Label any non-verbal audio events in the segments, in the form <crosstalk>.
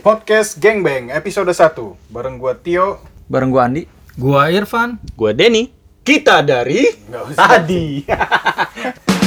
Podcast Gengbang episode 1 Bareng gua Tio Bareng gua Andi. Gua Irfan. Gua Denny. Kita dari Nggak usah. Adi. <laughs>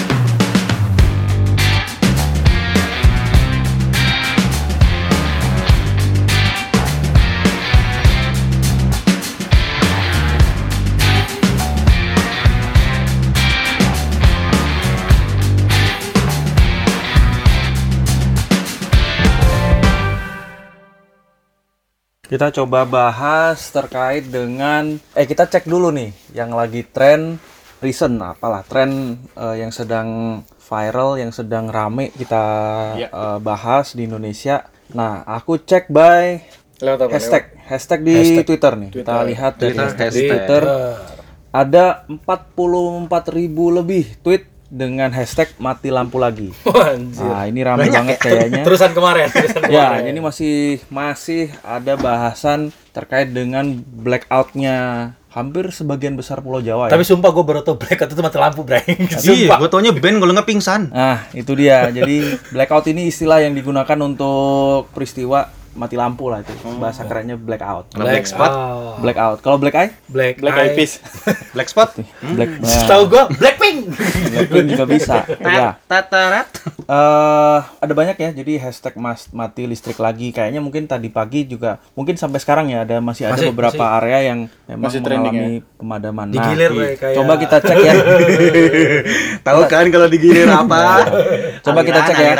Kita coba bahas terkait dengan eh kita cek dulu nih yang lagi tren recent apalah tren eh, yang sedang viral yang sedang rame kita Iya. eh, bahas di Indonesia. Nah, aku cek by Lewat apa? hashtag hashtag di Hashtag Twitter nih. Kita Twitter. lihat dari Twitter, hashtag hashtag. Twitter ada 44.000 lebih tweet dengan hashtag mati lampu lagi. <laughs> Anjir. Nah, ini rame banget kayaknya. <laughs> Terusan kemarin. Terusan Ya, kemarin. ini masih masih ada bahasan terkait dengan blackoutnya hampir sebagian besar Pulau Jawa ya. Tapi sumpah gue baru tau blackout itu mati lampu, Bray. Iya, <laughs> Sumpah. gua taunya band kalau nggak pingsan. Nah, itu dia. Jadi blackout ini istilah yang digunakan untuk peristiwa mati lampu lah itu. Bahasa kerennya blackout. Kalau black spot, Oh. Blackout. Kalau black eye? Black, Black Eye. Peas <laughs> black spot. Black. Nah, Tahu gue Blackpink. Blackpink juga bisa. <laughs> Ya. Tatarat. eh ada banyak ya. Jadi hashtag mas mati listrik lagi. Kayaknya mungkin tadi pagi juga mungkin sampai sekarang ya ada masih ada Masih, beberapa masih. area yang memang Masih trending mengalami pemadaman. Nah, Digilir, Bray, kayak coba kita cek ya. <laughs> Tahu kan kalau digilir apa? Coba kita cek ya.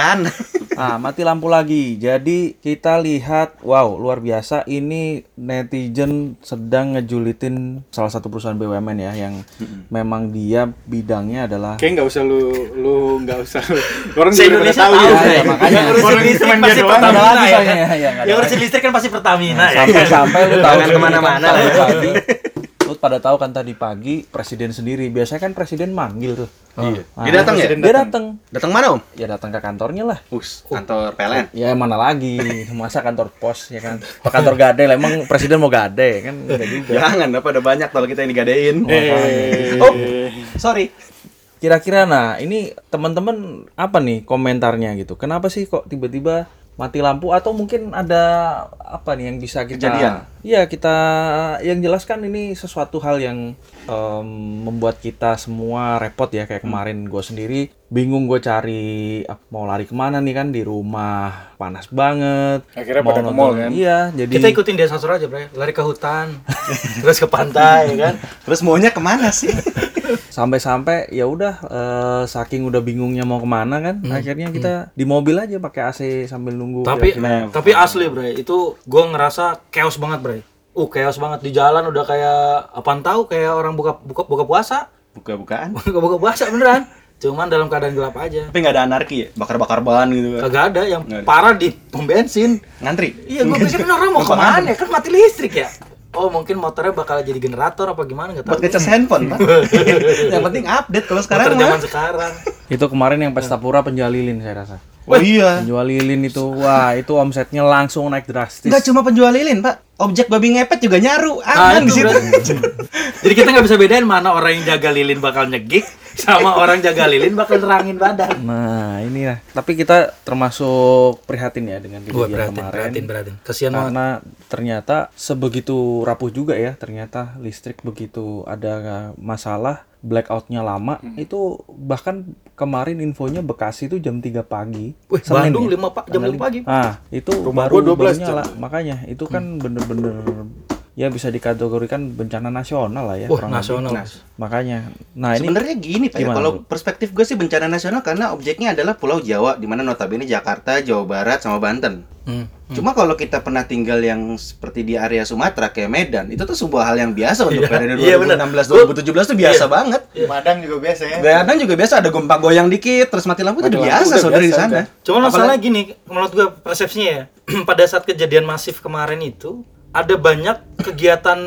Ah, mati lampu lagi. Jadi kita lihat, wow, luar biasa. Ini netizen sedang ngejulitin salah satu perusahaan BUMN ya, yang memang dia bidangnya adalah Kayaknya nggak usah lu Lu nggak usah lu. Orang Se udah Indonesia tahu tahu, ya. Ya, makanya. Yang ngurusin Orang listrik pasti. Pertamina Nggak ada ya. kan? ya, ada. Yang ngurusin listrik kan pasti Pertamina ya. sampai-sampai lu tahu ke mana-mana pada tahu kan tadi pagi presiden sendiri. Biasanya kan presiden manggil tuh. Iya. Nah, Dia datang ya? Dia datang. Datang mana, Om? Ya datang ke kantornya lah. Us, kantor PLN. Ya mana lagi, <laughs> masa kantor pos ya kan, Apa kantor gade lah, emang presiden mau gade kan, enggak juga. Jangan, apa ada banyak kalau kita yang digadein. Eh, Oh, sorry. Kira-kira nah ini teman-teman apa nih komentarnya gitu? Kenapa sih kok tiba-tiba mati lampu atau mungkin ada apa nih yang bisa kita Kejadian. Iya, kita yang jelaskan ini sesuatu hal yang em, membuat kita semua repot ya kayak kemarin gue sendiri bingung gue cari mau lari ke mana nih kan di rumah panas banget. Akhirnya Mau pada ke mall, kan? Iya, jadi Kita ikutin dia sasur aja, Bray. Lari ke hutan, <laughs> terus ke pantai, kan? Terus maunya ke mana sih? <laughs> sampai-sampai ya udah eh, saking udah bingungnya mau ke mana kan akhirnya kita di mobil aja pakai AC sambil nunggu tapi kira-kira. tapi asli Bray itu gue ngerasa chaos banget Bray uh chaos banget di jalan udah kayak apaan tahu kayak orang buka buka buka puasa Buka-bukaan. <laughs> buka buka puasa beneran cuman dalam keadaan gelap aja Tapi nggak ada anarki ya? Bakar-bakar ban gitu kan. kagak ada yang Nggak ada. parah di pom bensin Ngantri. iya gue pikir orang mau ke mana kan mati listrik ya oh mungkin motornya bakal jadi generator apa gimana nggak tahu Buat ngecas handphone, Pak. <laughs> Yang penting update kalau sekarang motor zaman sekarang itu kemarin yang pesta pura penjual lilin saya rasa Oh iya. penjual lilin itu wah itu omsetnya langsung naik drastis Enggak cuma penjual lilin, Pak. Objek babi ngepet juga nyaru. Ah, Aman di itu situ. Jadi kita nggak bisa bedain mana orang yang jaga lilin bakal nyegik sama orang jaga lilin bakal nerangin badan. nah ini lah tapi kita termasuk prihatin ya dengan kejadian kemarin beratin, beratin. Kasihan banget. karena ternyata sebegitu rapuh juga ya ternyata listrik begitu ada masalah blackoutnya lama itu bahkan kemarin infonya Bekasi itu jam 3 pagi Wih, Senin Bandung ya? lima pak jam Tanggal lima pagi. ah itu Rumah baru, gua 12 baru jam. nyala makanya itu kan bener-bener ya bisa dikategorikan bencana nasional lah ya lebih. nasional. Nah, makanya nah ini Sebenarnya gini Pak, ya, gimana, kalau perspektif gue sih bencana nasional karena objeknya adalah Pulau Jawa, di mana notabene Jakarta, Jawa Barat, sama Banten. Hmm. Cuma kalau kita pernah tinggal yang seperti di area Sumatera kayak Medan, itu tuh sebuah hal yang biasa untuk Iya, periode benar. 2016 2017 tuh biasa banget. Padang juga biasa ya. Kadang juga biasa ada gempa goyang dikit, terus mati lampu itu biasa saudara di sana. udah. Cuma masalah gini, menurut gue persepsinya ya, <clears throat> pada saat kejadian masif kemarin itu ada banyak kegiatan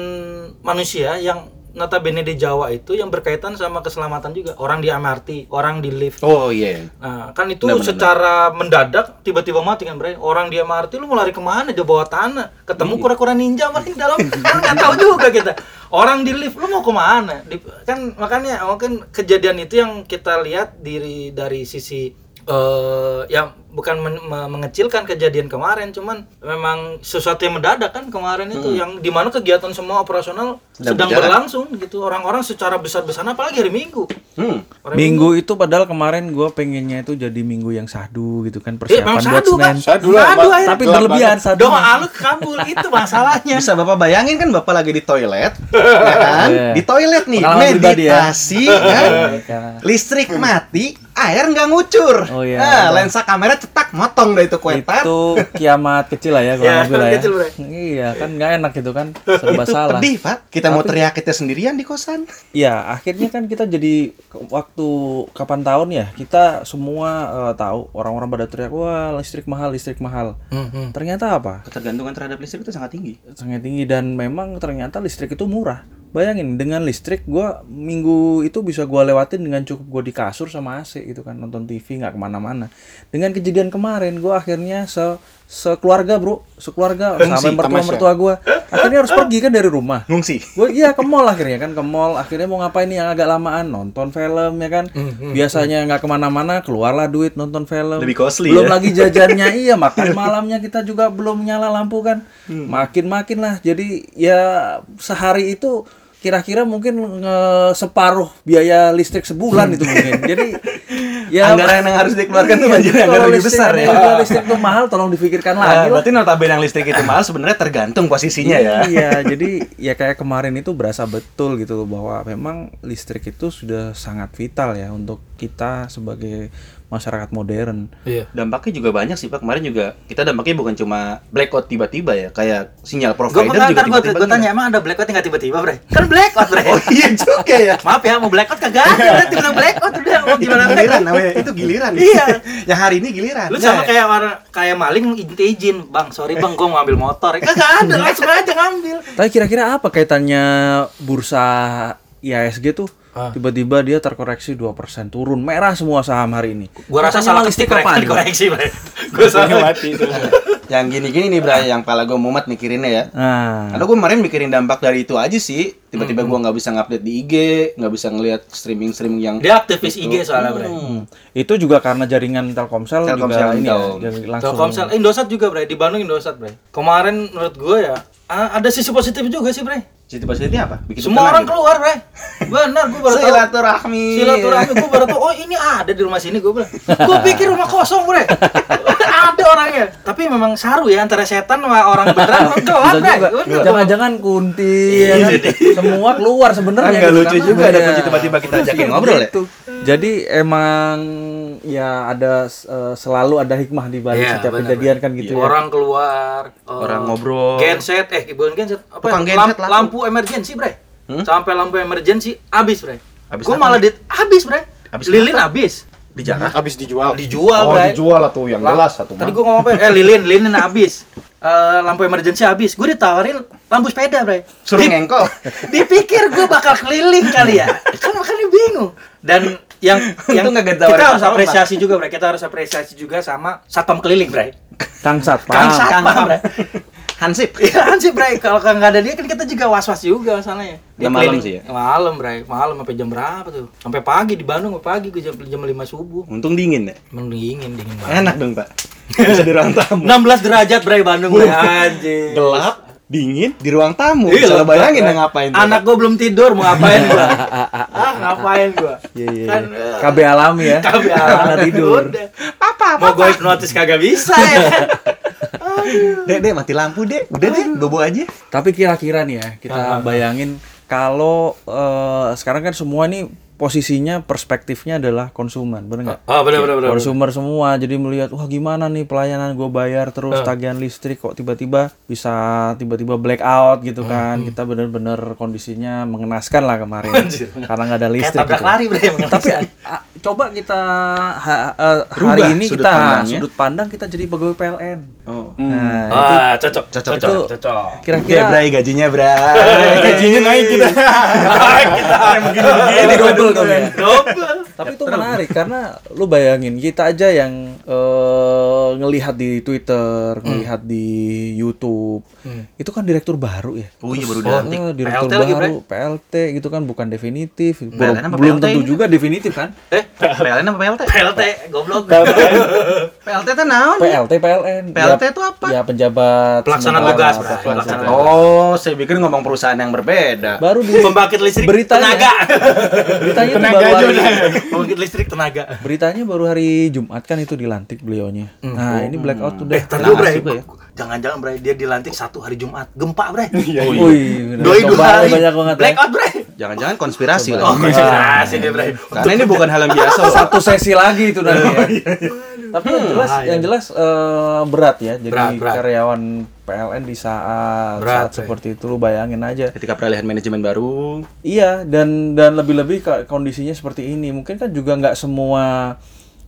manusia yang notabene di Jawa itu yang berkaitan sama keselamatan juga. Orang di MRT, orang di lift. Oh iya. Nah, kan itu Benar, benar, secara mendadak tiba-tiba mati kan, Bray. Orang di MRT lu mau lari ke mana? Di bawah tanah. Iya. Ketemu kura-kura ninja paling dalam. kan nggak tahu juga kita. Orang di lift lu mau ke mana? Di, kan makanya mungkin kejadian itu yang kita lihat diri dari sisi eh yang bukan men- me- mengecilkan kejadian kemarin, cuman memang sesuatu yang mendadak kan kemarin itu yang di mana kegiatan semua operasional Sedang sedang berjalan. berlangsung gitu. Orang-orang secara besar-besaran apalagi hari Minggu. Hmm. Hari Minggu itu padahal kemarin gue pengennya itu jadi minggu yang sahdu gitu kan Eh, memang persiapan buat sadu, Pak. Senin. Sadu lah, Sadu, ayo. Tapi berlebihan sadu. Doa lu kabul itu masalahnya. Bisa Bapak bayangin kan Bapak lagi di toilet, <laughs> ya kan? Iya. Di toilet nih, Pengalaman ya. meditasi, kan? Iya. Listrik mati, air nggak ngucur. Oh, iya. Nah, lensa kamera cetak motong dah itu kuetan. itu kiamat kecil lah ya <laughs> Ya, kurang lebih lah ya. kecil, Bre. Iya kan nggak enak gitu kan serba Itu salah. pedih, Pak. Kita mau teriak kita sendirian di kosan. Iya akhirnya kan kita jadi waktu kapan tahun ya kita semua eh, tahu orang-orang pada teriak wah listrik mahal listrik mahal. Ternyata apa? Ketergantungan terhadap listrik itu sangat tinggi. sangat tinggi dan memang ternyata listrik itu murah. Bayangin dengan listrik gua minggu itu bisa gua lewatin dengan cukup gua di kasur sama AC gitu kan nonton TV nggak ke mana-mana. Dengan kejadian kemarin gua akhirnya se sekeluarga bro. Sekeluarga sampai mertua mertua gua. Akhirnya harus pergi kan dari rumah. Ngungsi. Gue iya ke mall akhirnya kan ke mall. Akhirnya mau ngapain nih yang agak lamaan? Nonton film ya kan? Biasanya nggak ke mana-mana keluarlah duit nonton film. Lebih costly belum ya. lagi jajannya iya <laughs> makan malamnya kita juga belum nyala lampu kan. Makin makin lah jadi ya sehari itu kira-kira mungkin nge- separuh biaya listrik sebulan itu mungkin jadi <laughs> ya Anggaran yang harus dikeluarkan tuh Iya, banjir anggaran lebih besar ya. kalau listrik tuh mahal tolong dipikirkan lagi Ah, lah. berarti notabene yang listrik itu mahal sebenarnya tergantung posisinya ya. Iya, jadi ya kayak kemarin itu berasa betul gitu bahwa memang listrik itu sudah sangat vital ya untuk kita sebagai masyarakat modern. Iya. Dampaknya juga banyak sih Pak. Kemarin juga kita dampaknya bukan cuma blackout tiba-tiba ya, kayak sinyal provider juga ntar gue tiba-tiba. gue tanya emang ada blackout nggak tiba-tiba bre? Kan blackout bre. <laughs> Oh iya juga ya. <laughs> Maaf ya mau blackout kagak ada udah tiba-tiba blackout udah mau Itu gimana giliran namanya, itu giliran. <laughs> Iya. yang hari ini giliran. Lu Nah, sama kayak orang kayak maling minta izin, Bang, sorry Bang, gua mau ambil motor. Kagak ada, langsung aja ngambil. Tapi kira-kira apa kaitannya bursa IHSG tuh? Ah. Tiba-tiba dia terkoreksi 2% turun merah semua saham hari ini. Gua rasa salah bre, kapan? dikoreksi bre. Gua salah. mati itu. <laughs> yang gini-gini nih Bray, yang pala gue mumet mikirinnya ya. Nah, Karena gue kemarin mikirin dampak dari itu aja sih. Tiba-tiba gua nggak bisa ngupdate di IG, nggak bisa ngelihat streaming-streaming yang Dia aktivis IG soalnya bre. hmm, itu juga karena jaringan Telkomsel, Telkomsel juga ini ya, langsung Telkomsel, Indosat juga bre, di Bandung Indosat bre. Kemarin menurut gua ya ah, ada sisi positif juga sih bre. Situ positifnya apa? Bikin Semua orang gitu. keluar bre. Benar, gua baru tahu. Silaturahmi. Silaturahmi gue baru tuh oh ini ada di rumah sini gue bilang gue pikir rumah kosong bre <laughs> ada orangnya tapi memang saru ya antara setan sama orang beneran. <laughs> Bener. Jangan-jangan kunti ya kan? semua keluar sebenarnya. Kan nggak gitu, lucu karena- juga ada Iya. kunci tiba-tiba kita ajakin ngobrol ya. Gitu. Jadi emang ya ada eh, selalu ada hikmah di balik Iya, setiap benar, kejadian kan gitu ya. orang keluar eh, Orang ngobrol. genset eh bukan genset apa Tukang ya, genset lamp- laku. lampu emergency bre sampai lampu emergency habis bre gue malah di habis bre Habis lilin habis Dijarah. Habis dijual. dijual Oh, bre dijual lah tuh yang jelas satu. Tadi gua ngomong apa? ya? Eh lilin, lilin habis. Eh, lampu emergency habis. Gue ditawarin lampu sepeda, Bre. Suruh ngengkol. <laughs> Dipikir gue bakal keliling kali ya. Kan makanya bingung. Dan yang <laughs> yang Untung kita harus apresiasi juga, Bre. Kita harus apresiasi juga sama satpam keliling, Bre. Kang Satpam. Kang satpam, Bre. <laughs> Hansip. <laughs> Iya kan sih, Bre. Kalau nggak ada dia kan kita juga was-was juga masalahnya. Dia malam keliling. sih ya? Malam, Bre. Malam sampai jam berapa tuh? Sampai pagi di Bandung, sampai pagi gue jam jam 5 subuh. Untung dingin ya. Emang dingin, dingin banget. Enak dong, Pak. Bisa di ruang tamu. 16 derajat, Bre, Bandung, Bre. Anjir. Gelap, dingin di ruang tamu. Iya, Bang. bayangin yang ngapain. tuh. Anak gua belum tidur mau ngapain gua? <laughs> ah, ngapain gua? Iya iya. Kan, iya. eh, KB alami ya. KB Anak tidur. Udah. Mau gua hipnotis kagak bisa ya. <laughs> Dek, dek, mati lampu, Dek. Udah deh, bobo aja. Tapi kira-kira nih ya, kita bayangin kalau eh, sekarang kan semua nih posisinya perspektifnya adalah konsumen, bener nggak? Oh, benar benar benar. Konsumer semua jadi melihat wah gimana nih pelayanan gue bayar terus tagihan listrik kok tiba-tiba bisa tiba-tiba blackout gitu kan kita bener-bener kondisinya mengenaskan lah kemarin <laughs> karena nggak ada Kayak listrik tabrak gitu. lari emang. tapi a- coba kita ha- hari Rubah ini sudut kita pandangnya. sudut pandang kita jadi pegawai PLN Oh. nah Ah, cocok. Cocok, itu cocok. Oke, kira-kira Bray, gajinya, Bray. <laughs> Gajinya naik kita. <laughs> Kita <laughs> begini-begini Jadi double dong ya Double. Tapi itu menarik karena lu bayangin kita aja yang eh, ngelihat di Twitter, ngelihat di YouTube, itu kan direktur baru ya. Oh iya baru Oh, dilantik. direktur PLT lagi, baru, PLT gitu kan bukan definitif. Belum, apa belum tentu juga definitif kan? Eh, PLN apa PLT? PLT goblok. PLT itu naon? PLT, PLN. PLT Ya, itu apa? Ya penjabat Pelaksana tugas, pelaksana. Oh, saya pikir ngomong perusahaan yang berbeda. Baru di Pembangkit listrik Beritanya. tenaga. beritanya Tenaga baru aja hari, udah. Pembangkit listrik tenaga. beritanya baru hari Jumat kan itu dilantik beliaunya. Nah, ini blackout udah. Eh, dulu, Bray. juga ya. Jangan-jangan, Bray, dia dilantik satu hari Jumat. Gempa, Bray. Wih, Doi dua hari. banyak banget ya. Blackout, Bray. Jangan-jangan konspirasi Oh, lagi. konspirasi deh, Bray. Karena ini bukan hal yang biasa. Satu sesi lagi itu nanti ya. Tapi yang jelas, bahaya. yang jelas eh, berat ya. Jadi Berat, berat. karyawan PLN di saat Berat, saat seperti itu lu bayangin aja. Ketika peralihan manajemen baru, Iya dan dan lebih-lebih kondisinya seperti ini. Mungkin kan juga nggak semua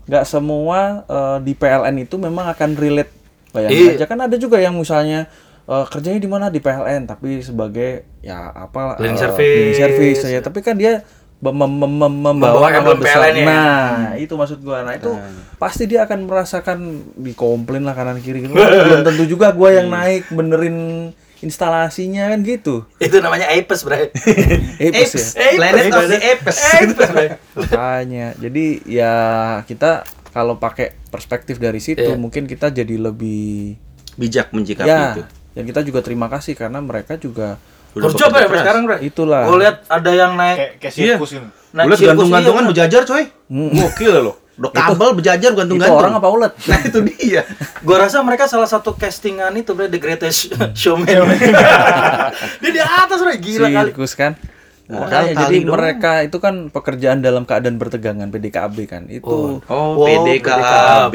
nggak semua eh, di PLN itu memang akan relate. Bayangin Iya. aja kan ada juga yang misalnya eh, kerjanya di mana di PLN tapi sebagai ya apa Cleaning eh, service. cleaning service ya. Tapi kan dia mem- mem- mem- mem- Membawa nama besar. PLN ya. Nah, itu maksud gua. Nah, itu pasti dia akan merasakan dikomplain lah kanan kiri gitu. Belum tentu juga gua yang <laughs> naik benerin instalasinya kan gitu. Itu namanya Apes, Bray. <laughs> Apes ya. Apes. Planet of the Apes. Apes, Bray. Makanya, jadi ya kita kalau pakai perspektif dari situ Iya. mungkin kita jadi lebih bijak menyikapi ya. itu. Dan kita juga terima kasih karena mereka juga Udah Kerja, Bray, keras. sekarang, Bray. itulah. Gue lihat ada yang naik Kayak kayak sirkus ini. naik Bulat sirkus, gantung-gantungan iya, berjajar, coy. Gokil loh. Udah kabel berjajar itu gantung-gantung. orang apa ulet? <laughs> Nah, itu dia. Gua rasa mereka salah satu castingan itu bre The Greatest <laughs> Showman. <laughs> Dia di atas bre gila kali. Sirkus kan. Modal kali jadi doang. mereka itu kan pekerjaan dalam keadaan bertegangan PDKAB kan. Itu Oh, Wow, PDKAB.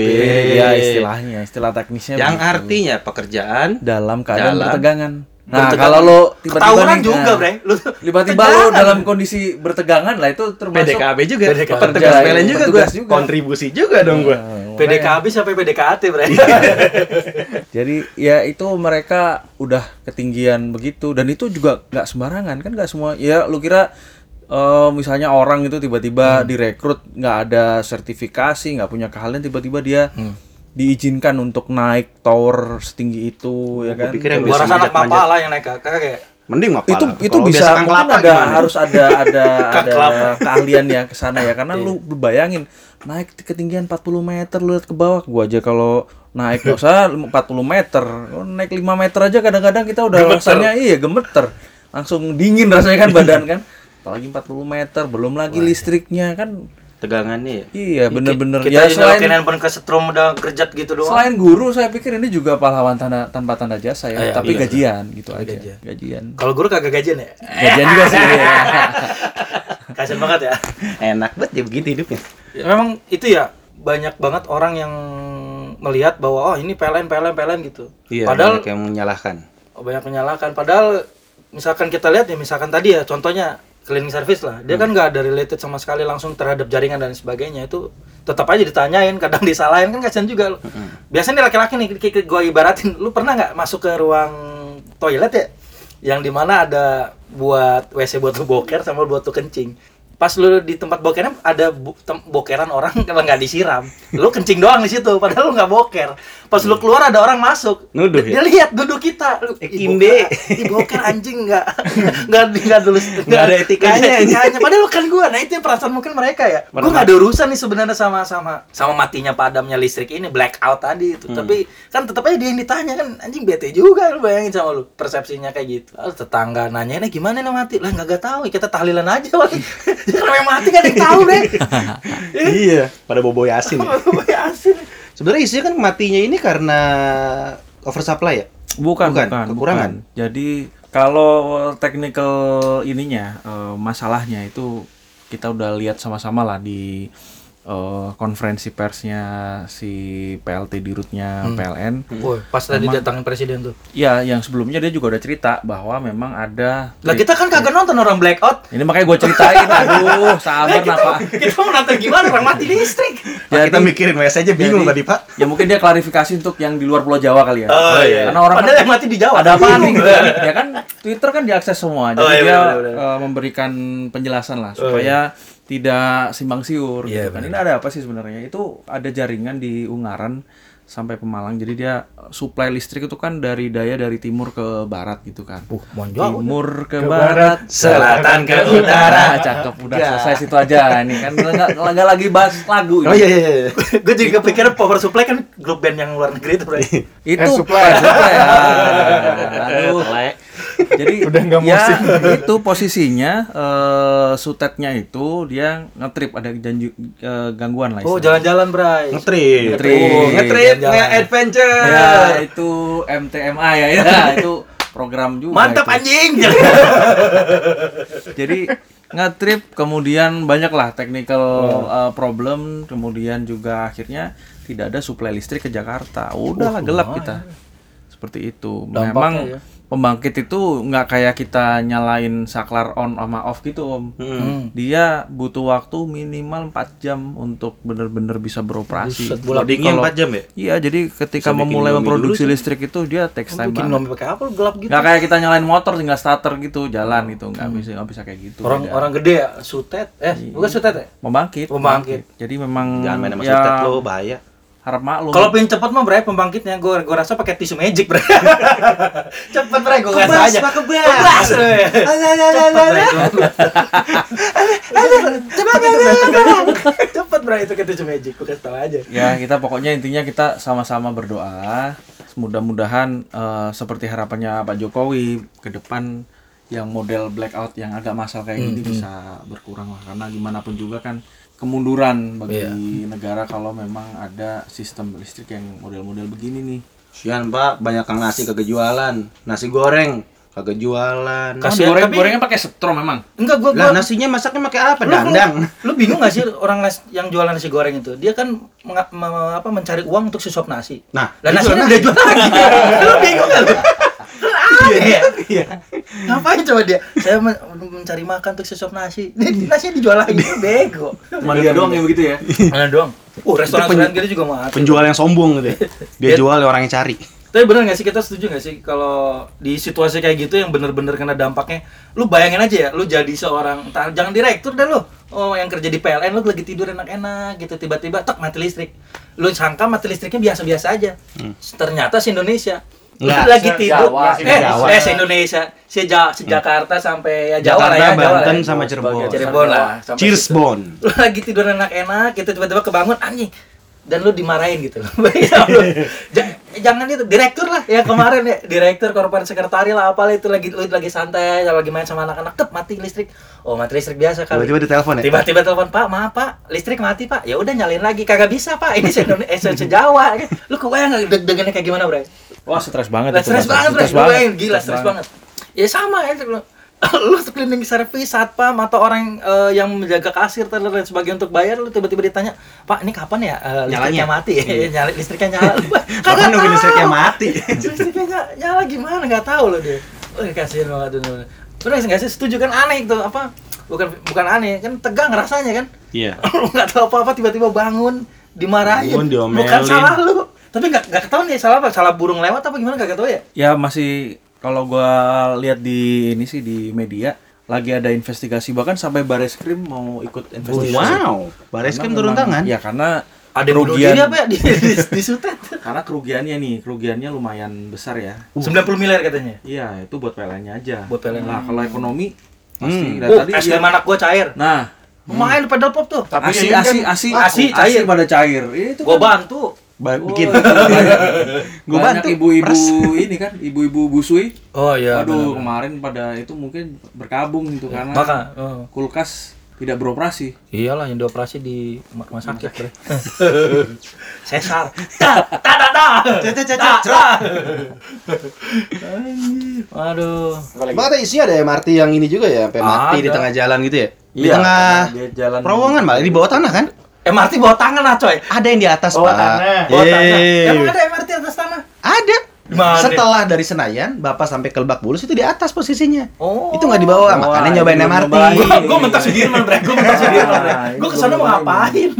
ya istilahnya, istilah teknisnya Yang begitu. artinya pekerjaan dalam keadaan Dalam bertegangan. Nah, Bertegangan. kalau lo tiba-tiba nih, juga, nah, Bre. Lu tiba-tiba lo dalam kondisi bertegangan lah itu termasuk PDKAB juga. Petugas PLN juga. Petugas juga. Kontribusi juga dong gua. Nah, PDKB sampai PDKT bre. <laughs> Jadi ya itu mereka udah ketinggian begitu dan itu juga nggak sembarangan kan nggak semua ya lu kira eh, misalnya orang itu tiba-tiba direkrut nggak ada sertifikasi nggak punya keahlian tiba-tiba dia diizinkan untuk naik tower setinggi itu ya kan? pikir yang Gua bisa rasa anak manjat-manjat. mapala yang naik kakak kayak Mending mah itu itu Kalau bisa mungkin ada gimana? harus ada <laughs> ada ada keahlian ya ke sana ya. Karena lu bayangin naik ke ketinggian 40 meter lu lihat ke bawah gua aja kalau naik nggak usah 40 meter. Naik 5 meter aja kadang-kadang kita udah rasanya iya gemeter. Langsung dingin rasanya kan <laughs> badan kan. Apalagi 40 meter belum lagi listriknya kan tegangannya ya. iya bener-bener kita ya ini selain handphone ke setrum udah gerjat gitu doang. selain guru saya pikir ini juga pahlawan tanda, tanpa tanda jasa ya Ah, iya, tapi iya. gajian gitu aja gajian. gajian Kalau guru kagak gajian ya? gajian juga sih ya. <laughs> Kasian banget ya. Enak banget ya begitu hidupnya. Ya, Memang itu ya banyak banget orang yang melihat bahwa oh ini PLN PLN PLN gitu. Iya, Padahal banyak yang menyalahkan. oh, banyak menyalahkan. Padahal misalkan kita lihat ya misalkan tadi ya contohnya cleaning service lah. Dia kan nggak ada related sama sekali langsung terhadap jaringan dan sebagainya. Itu tetap aja ditanyain kadang <laughs> disalahin. Kan kasihan juga. Biasanya nih laki-laki nih kayak gue ibaratin. Lu pernah nggak masuk ke ruang toilet ya? Yang di mana ada buat WC buat lu boker sama buat lu kencing pas lu di tempat bokernya ada bu- tem- bokeran orang kalau <laughs> nggak disiram. Lu kencing doang di situ padahal lu nggak boker. Pas lu keluar ada orang masuk. Nuduh dia, ya? lihat duduk kita. Lu Eh, "Ih, Kimbe." boker- ih, boker anjing nggak. <laughs> Nggak nggak dulu Nggak ada etikanya, etikanya. padahal kan gua. Nah itu perasaan mungkin mereka ya. Gua nggak ada urusan nih sebenarnya sama sama sama matinya padamnya listrik ini blackout tadi itu. Tapi kan tetap aja dia yang ditanya kan anjing bete juga lu bayangin sama lu. Persepsinya kayak gitu. Lalu tetangga nanyainnya gimana nih mati? Lah nggak tahu. Kita tahlilan aja <laughs> <laughs> Kalau yang mati kan yang tahu deh <laughs> iya, pada bobo yasin. ya. Ya, asin Sebenarnya isinya kan matinya ini karena oversupply ya. Bukan, Bukan, bukan, kekurangan. bukan. Jadi kalau technical ininya eh, masalahnya itu kita udah lihat sama-sama lah di eh, konferensi persnya si PLT dirutnya PLN. Woi, pas tadi datangin presiden tuh. Ya, yang sebelumnya dia juga udah cerita bahwa memang ada. Lah kita kan kagak nonton orang blackout. Ini makanya gue ceritain, aduh, sabar kita, napa. <laughs> kita mau nonton gimana orang mati listrik. Nah, kita mikirin WS aja bingung jadi- tadi, Pak. Ya mungkin dia klarifikasi untuk yang di luar Pulau Jawa kali ya. Oh, iya. Karena orang Padahal yang mati di Jawa. ada apa nih gitu <laughs> kan? ya kan Twitter kan diakses semua jadi Oh, iya, dia benar, benar. eh, memberikan penjelasan lah supaya tidak simbang siur Iya, gitu kan. Ini ada apa sih sebenarnya? Itu ada jaringan di Ungaran sampai Pemalang. Jadi dia supply listrik itu kan dari daya dari timur ke barat gitu kan. Uh, jauh. timur ke, barat, selatan ke utara. Cakep, udah selesai situ aja. Ini kan nggak lagi bahas lagu ini. Oh iya iya iya. <laughs> gue jadi kepikiran Power Supply kan grup band yang luar negeri itu, Bray. Itu Eh, supply. Supply. <laughs> Aduh. Jadi Udah nggak ya, musim. itu posisinya eh sutetnya itu dia ngetrip ada janju, eh, gangguan lah. Oh, jalan-jalan, Bray. Ngetrip. Ngetrip. Oh, Ngetrip, Jalan. nge-adventure. Ya, itu MTMA ya, ya <laughs> itu program juga. Mantap itu. anjing. <laughs> Jadi ngetrip kemudian banyaklah technical uh, problem kemudian juga akhirnya tidak ada suplai listrik ke Jakarta. Udahlah gelap kita. Seperti itu. Dampaknya Memang ya. Pembangkit itu nggak kayak kita nyalain saklar on sama off gitu, Om. Hmm. Dia butuh waktu minimal 4 jam untuk benar-benar bisa beroperasi. Buset, Kalau- 4 jam ya? Iya, jadi ketika Bisa memulai memproduksi dulu listrik itu dia takes time Bikin banget. pakai apa gelap gitu. Nggak kayak kita nyalain motor tinggal starter gitu, jalan gitu, nggak bisa nggak bisa kayak gitu. Orang Beda. orang gede ya, sutet. Eh, bukan sutet ya? Pembangkit. Pembangkit. Jadi memang Jangan main sama ya, sutet lo, bahaya. Harap maklum. Kalau pengen cepet mah Bray pembangkitnya gue gue rasa pakai tisu magic Bray. <laughs> cepet Bray gue kasih aja. Kebas. Kebas, Bray. Cepet Bray itu ke tisu magic gue kasih tau aja. ya kita pokoknya intinya kita sama-sama berdoa. Mudah-mudahan eh, seperti harapannya Pak Jokowi ke depan yang model blackout yang agak masal kayak gini bisa berkurang lah karena gimana pun juga kan kemunduran bagi Iya. negara kalau memang ada sistem listrik yang model-model begini nih. Sian pak, banyak kang nasi kagak jualan. Nasi goreng kagak jualan. Kan Kasihan, goreng tapi- gorengnya pakai setrum memang. Enggak gue Lah gue nasinya masaknya pakai apa? Lu- Dandang. Lu, lu bingung gak sih <laughs> orang nas- yang jualan nasi goreng itu? Dia kan menga- me- apa mencari uang untuk susup nasi. Nah, Lah jual udah jual lagi. lu bingung gak lu? Iya, iya. Ngapain coba dia? Saya men- mencari makan untuk susup nasi. Ini nasinya dijual lagi, bego. Cuma dia doang yang begitu ya. Mana doang? Uh, restoran-restoran gitu juga mah. Penjual yang sombong gitu ya. Dia jual orang yang cari. Tapi bener gak sih kita setuju gak sih kalau di situasi kayak gitu yang bener-bener kena dampaknya, lu bayangin aja ya, lu jadi seorang, entar, jangan direktur dah lu, oh yang kerja di PLN lu lagi tidur enak-enak gitu, tiba-tiba tek mati listrik, lu sangka mati listriknya biasa-biasa aja, ternyata se Indonesia, lu Enggak, lagi tidur, Jawa, eh, se- Jawa. eh se Indonesia, se, Ja- se Jakarta sampai ya Jawa lah Jakarta, ya, Jawa Banten, lah. ya. sama Cirebon. Cirebon lah, sampai Cheers situ. Bon. <laughs> lu lagi tidur enak-enak gitu tiba-tiba kebangun anjing. Dan lu dimarahin gitu loh. <laughs> Ja- jangan itu direktur lah ya kemarin ya. Direktur korporat sekretari lah apalah itu lagi lu lagi santai lagi main sama anak-anak tep mati listrik. Oh mati listrik biasa kali. Tiba-tiba ditelepon ya. tiba-tiba telepon pak maaf pak listrik mati pak. Ya udah nyalain lagi kagak bisa pak. Ini se eh, se- Jawa. Lu kebayang nggak deg-degannya kayak gimana bro Wah, stres banget Lah, itu, stres banget, Stres. Lu bayangin, gila stres banget. Ya sama ya <coughs> lu. lu cleaning service, satpam atau orang eh, yang menjaga kasir dan lain sebagainya untuk bayar lu tiba-tiba ditanya, "Pak, ini kapan ya eh, listriknya Nyalanya? mati?" <laughs> Nyala listriknya nyala. <laughs> Lu, Kagak nunggu listriknya mati. <laughs> listriknya nyala, nyala gimana? Enggak tahu loh dia. Wah, kasihan banget tuh. Bener nggak sih setuju kan aneh itu apa? Bukan bukan aneh, kan tegang rasanya kan. Iya. lu <coughs> nggak tahu apa-apa tiba-tiba bangun dimarahin. Bangun, diomelin. Bukan salah lu. Tapi nggak nggak ketahuan nih salah apa? Salah burung lewat apa gimana nggak tahu ya? Ya masih kalau gua lihat di ini sih di media lagi ada investigasi bahkan sampai Baris Krim mau ikut investigasi. Wow. Baris kan turun tangan. Ya karena Ada diri apa ya di, di, di sutet? <laughs> Karena kerugiannya nih, kerugiannya lumayan besar ya. 90 miliar katanya. Iya, itu buat PLN-nya aja. Buat PLN. Nah, kalau ekonomi pasti Hmm. Nah, Oh, tadi krim anak gua cair. Nah, Main pedal pop tuh. Tapi asi kan- asi asi Asi, cair. pada cair. Itu Gua kan bantu. Ba- Oh, bikin. <laughs> banyak bantu, ibu-ibu ini kan, ibu-ibu busui. Oh iya. Aduh, kemarin pada itu mungkin berkabung gitu karena Maka, oh. kulkas tidak beroperasi. Iyalah yang dioperasi di rumah sakit, Bre. <laughs> Sesar. Ta ta ta ta. Ta, ta. Aduh. Emang ada isinya ada MRT yang ini juga ya, sampai mati di tengah jalan gitu ya? Di Iya, tengah dia jalan terowongan malah di bawah tanah kan? MRT bawah tangan lah, coy. Ada yang di atas, Bawah Pak. tanah. Bawah tanah. Yeay. Emang ada MRT atas tanah? Ada. Di mana? Setelah dari Senayan, Bapak sampai ke Lebak Bulus itu di atas posisinya. Oh. Itu nggak di bawah, makanya ini nyobain MRT. gua mentok Sudirman, Bre. Gua mentok Sudirman, Bre. <laughs> Gua ke sana mau ngapain?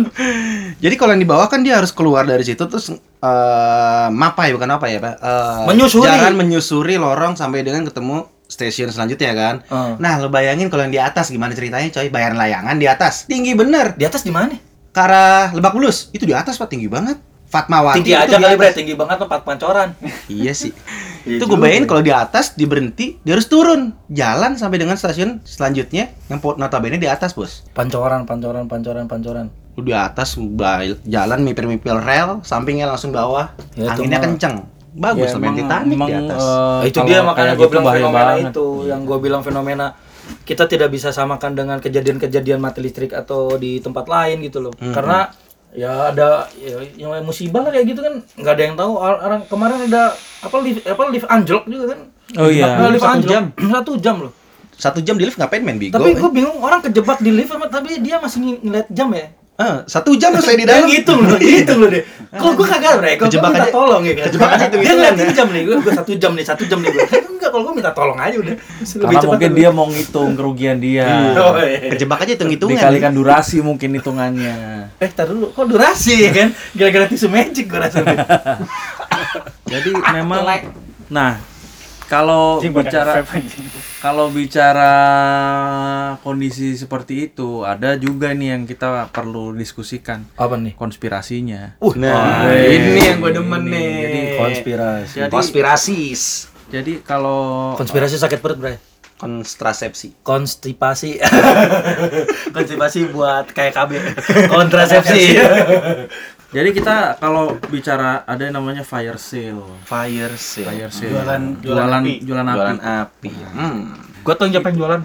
Jadi kalau yang di bawah kan dia harus keluar dari situ terus eh mapai bukan apa ya, Pak? Eh, Menyusuri. Jalan menyusuri lorong sampai dengan ketemu stasiun selanjutnya kan. Oh. Nah, lo bayangin kalau yang di atas gimana ceritanya, coy? Bayar layangan di atas. Tinggi bener. Di atas di mana? Ke arah Lebak Bulus. Itu di atas, Pak, tinggi banget. Fatmawati Tinggi itu aja kali bre, tinggi banget tempat pancoran. Iya sih. <laughs> Iya itu gue bayangin kalau di atas di berhenti, dia harus turun jalan sampai dengan stasiun selanjutnya yang notabene di atas, Bos. Pancoran, pancoran, pancoran, pancoran. Lu di atas jalan mipir-mipir rel, sampingnya langsung bawah. Ya, itu Anginnya mah- kenceng. Bagus Ya, emang- Titanic emang, di atas. eh, itu dia makanya gue gitu bilang fenomena banget. itu yang gue bilang fenomena kita tidak bisa samakan dengan kejadian-kejadian mati listrik atau di tempat lain gitu loh karena ya ada ya, yang musibah lah kayak gitu kan nggak ada yang tahu Or- orang kemarin ada apa lift apa lift anjlok juga kan Oh iya. Nah, lift Satu anjlok jam. <clears throat> satu jam loh Satu jam di lift ngapain main bigo? tapi eh? gue bingung orang kejebak di lift sama tapi dia masih ng- ngeliat jam ya Eh, satu jam saya di <laughs> dalam. gitu loh, gitu loh deh. Kok gue kagak, Bre? Kok gue minta aja- tolong ya kan? kejebak aja Dia ngeliatin jam nih, gue, gue satu jam nih, satu jam nih gue. Enggak, kalau gue minta tolong aja udah. Karena mungkin dia mau ngitung kerugian dia. Oh, iya. Kejebak aja hitung-hitungan. Dikalikan durasi mungkin hitungannya. Eh, tar dulu, kok durasi ya kan? Gara-gara tisu magic gue rasa. Jadi memang nah kalau bicara kalau bicara kondisi seperti itu ada juga nih yang kita perlu diskusikan Apa nih? konspirasinya. Nah, Wah, ini yang gue demen ini. nih. Jadi Konspirasi. Jadi- konspirasis. Jadi kalau Konspirasi sakit perut, Bre. Kontrasepsi. Konstipasi. <laughs> Konstipasi buat kayak KB. <laughs> Kontrasepsi. <laughs> jadi kita kalau bicara ada yang namanya fire sale. Fire sale. Fire sale. Jualan- jualan jualan api. jualan api. Jualan api. Hmm. gue tau siapa yang jualan.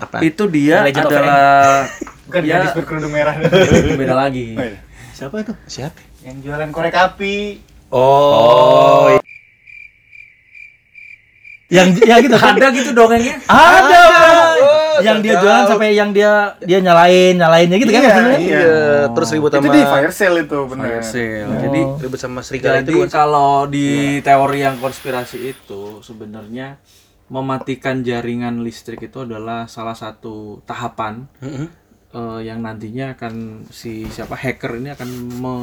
Apa? Itu dia Legend adalah Bukan dia gadis berkerudung merah. <laughs> beda lagi. Oh, iya. Siapa itu? Siapa? Yang jualan korek api. Oh. Yang ya gitu kan? Ada gitu dongengnya. Ada. Yang dia jualan sampai yang dia dia nyalain, nyalainnya gitu kan Iya, maksudnya? Iya, terus ribut Itu sama di fire sale itu benar. Fire sale. Jadi ribut sama serigala Jadi itu kalau di teori yang konspirasi itu sebenarnya mematikan jaringan listrik itu adalah salah satu tahapan Mm-mm. eh, yang nantinya akan si siapa hacker ini akan me,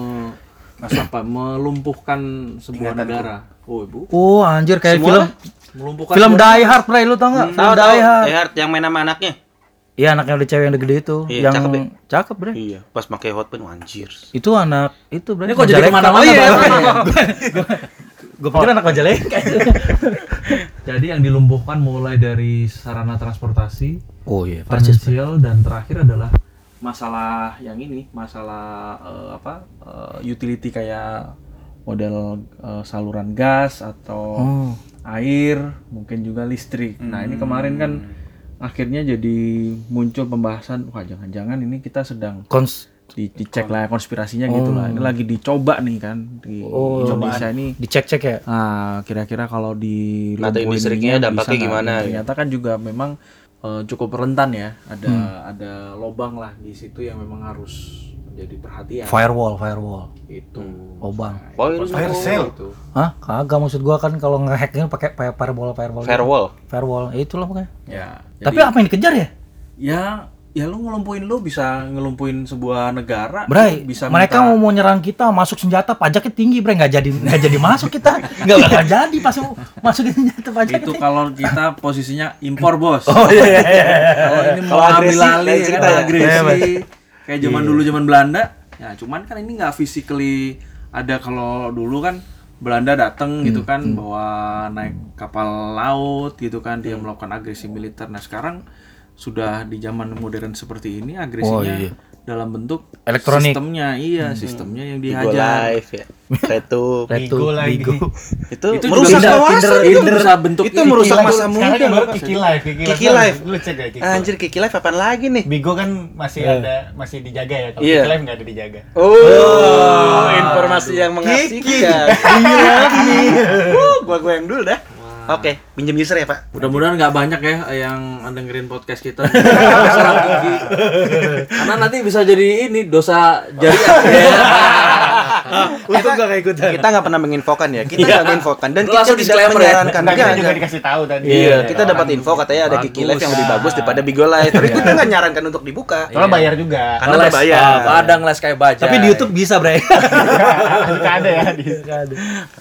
apa, melumpuhkan sebuah negara. Oh ibu, Oh anjir kayak Semua film melumpuhkan film Die Hard, Bray, lu tau nggak? Film Tahu tahu. Die Hard. Die Hard yang main sama anaknya. Iya anaknya udah cewek yang udah gede itu, Iya, yang cakep ya? cakep, Bray. Iya, pas pakai hotpen anjir. Itu anak itu, Bray. Ini kok jadi Majalengka. ke mana-mana, Oh, iya? Gue pikir anak Majalengka. <laughs> Jadi yang dilumpuhkan mulai dari sarana transportasi, oh iya, persis. financial dan terakhir adalah masalah yang ini masalah eh, apa eh, utility kayak model eh, saluran gas atau Oh. Air mungkin juga listrik nah ini kemarin kan akhirnya jadi muncul pembahasan wah jangan-jangan ini kita sedang Kons di, dicek lah konspirasinya gitu lah ini lagi dicoba nih kan di Oh, Indonesia ini dicek-cek ya. Nah, kira-kira kalau di lumpuhin listriknya dampaknya gimana, ya? Ternyata kan juga memang eh, cukup rentan ya. Ada Hmm. ada lobang lah di situ yang memang harus menjadi perhatian. Firewall, firewall. Itu. Lobang. Oh, itu Fire sale. Itu. Hah? Kagak maksud gua kan kalau ngehacknya pakai pakai firewall, firewall. gitu. firewall. Firewall. Ya itulah pokoknya. Ya. Tapi jadi- apa yang dikejar ya? ya ya lu ngelumpuhin lu bisa ngelumpuhin sebuah negara Bray, bisa mereka minta- mau mau nyerang kita, masuk senjata, pajaknya tinggi, Bray, nggak jadi nggak jadi masuk kita, <laughs> nggak bakal jadi pas mau masukin senjata pajaknya. itu kalau kita posisinya impor bos <laughs> Oh iya iya. iya. kalau ini mau Kalau ambil agresi, alih lain ya cerita kan ya. agresi kayak zaman dulu zaman Belanda. Ya cuman kan ini nggak physically ada. Kalau dulu kan Belanda datang gitu kan bawa naik kapal laut gitu kan dia melakukan agresi militer. Nah sekarang sudah di zaman modern seperti ini agresinya iya. Dalam bentuk Elektronik. sistemnya iya sistemnya yang Bigo dihajar live ya. Retu, Bigo lagi. Bigo. <laughs> itu, itu merusak juga kawasan itu. Bisa bentuk Itu merusak masa muda. kan baru. Kiki Live, Kiki, Kiki Live. Lu cek deh Kiki. Anjir Kiki Live apaan lagi nih? Bigo kan masih ada masih dijaga ya. Kalau Iya. Kiki Live nggak ada dijaga. Oh, informasi yang mengasihkan. Iya nih. Uh, gua gua yang dulu dah. Oke, pinjam user ya, Pak. Mudah-mudahan nggak banyak ya yang dengerin podcast kita. <laughs> Karena nanti bisa jadi ini dosa jariah. <laughs> <laughs> Untung gak kayak ikutan. Kita nggak pernah menginfokan ya. Kita nggak menginfokan dan kita tidak ya? menyarankan. Kita juga dikasih tahu tadi. Iya, kita Orang- dapat info katanya ada Kiki Live yang lebih Bagus. daripada Bigo Live. Tapi kita nggak nyarankan untuk dibuka. Soalnya bayar juga. Karena Les, berbayar. ah, Kadang les kayak baca. Tapi di YouTube bisa, Bray. <laughs> Suka ada ya di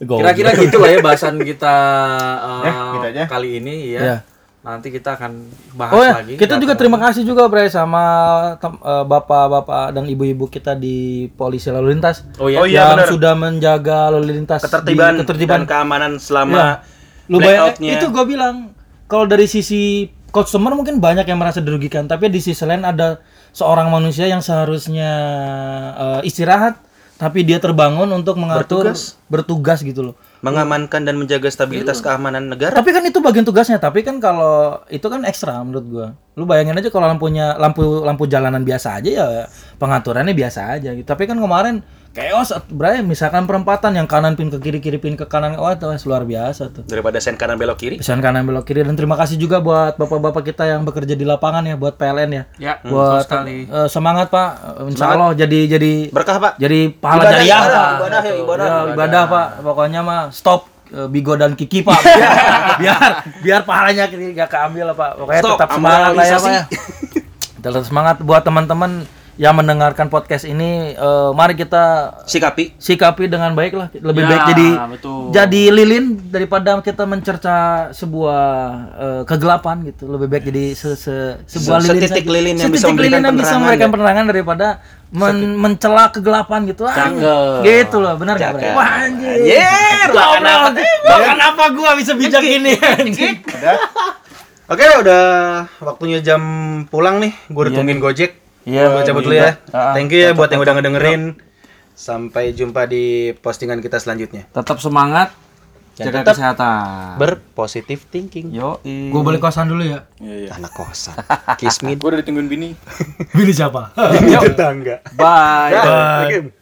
Kira-kira gitu lah ya bahasan kita <laughs> Ya, gitu aja. kali ini ya. Nanti kita akan bahas Oh ya, lagi. kita juga terima kasih juga Bre sama eh, bapak-bapak dan ibu-ibu kita di polisi lalu lintas. Oh iya. Oh iya, yang benar. sudah menjaga lalu lintas Ketertiban, di, ketertiban dan keamanan Ya. selama Lu bayang, blackout-nya. itu gue bilang kalau dari sisi customer mungkin banyak yang merasa dirugikan, tapi di sisi lain ada seorang manusia yang seharusnya eh, istirahat, tapi dia terbangun untuk mengatur Bertugas. bertugas gitu loh. Mengamankan dan menjaga stabilitas Iya. keamanan negara. Tapi kan itu bagian tugasnya, tapi kan kalau itu kan ekstra menurut gua. Lu bayangin aja kalau lampunya lampu lampu jalanan biasa aja ya pengaturannya biasa aja gitu. Tapi kan kemarin chaos Bray, misalkan perempatan yang kanan pin ke kiri, kiri pin ke kanan, wah itu luar biasa tuh. Daripada sen kanan belok kiri. Pisan kanan belok kiri dan terima kasih juga buat bapak-bapak kita yang bekerja di lapangan ya buat PLN ya. Ya, buat sekali. eh, semangat Pak. Insya Allah jadi jadi Berkah, Pak. jadi pahala Ibadah, jariah ibadah, Pak. ibadah ya, ibadah. Ya, ibadah Pak. Pokoknya mah stop eh, Bigo dan Kiki Pak. <laughs> Biar biar, pahalanya nggak keambil lah Pak. Pokoknya Stop, tetap semangat lah ya Pak ya. Tetap semangat buat teman-teman yang mendengarkan podcast ini. eh, mari kita Sikapi. sikapi dengan baik lah. Lebih Ya, baik jadi betul. jadi lilin daripada kita mencerca sebuah eh, kegelapan gitu. Lebih baik jadi se- se- sebuah Se- lilin setitik saja. lilin yang bisa Setitik memberikan lilin yang bisa penerangan memberikan ya. penerangan daripada men- mencela kegelapan gitu. Ah, Cakep. gitu loh, benar? Cakep. Wah anjir. Anjir, bahkan apa? Bahkan apa gua bisa bijak ini? <laughs> anjing? Oke, udah waktunya jam pulang nih. Gue udah tungguin Gojek. Iya, Gua cabut dulu ya. juga. Ah, Thank you ya buat yang udah ngedengerin. Sampai jumpa di postingan kita selanjutnya. Tetap semangat, Dan jaga tetap kesehatan. Berpositive thinking. Yo, Gua balik kosan dulu ya. Anak kosan. Kiss me. Gue udah ditungguin bini. <laughs> Bini siapa? Tetangga. Bye. Bye.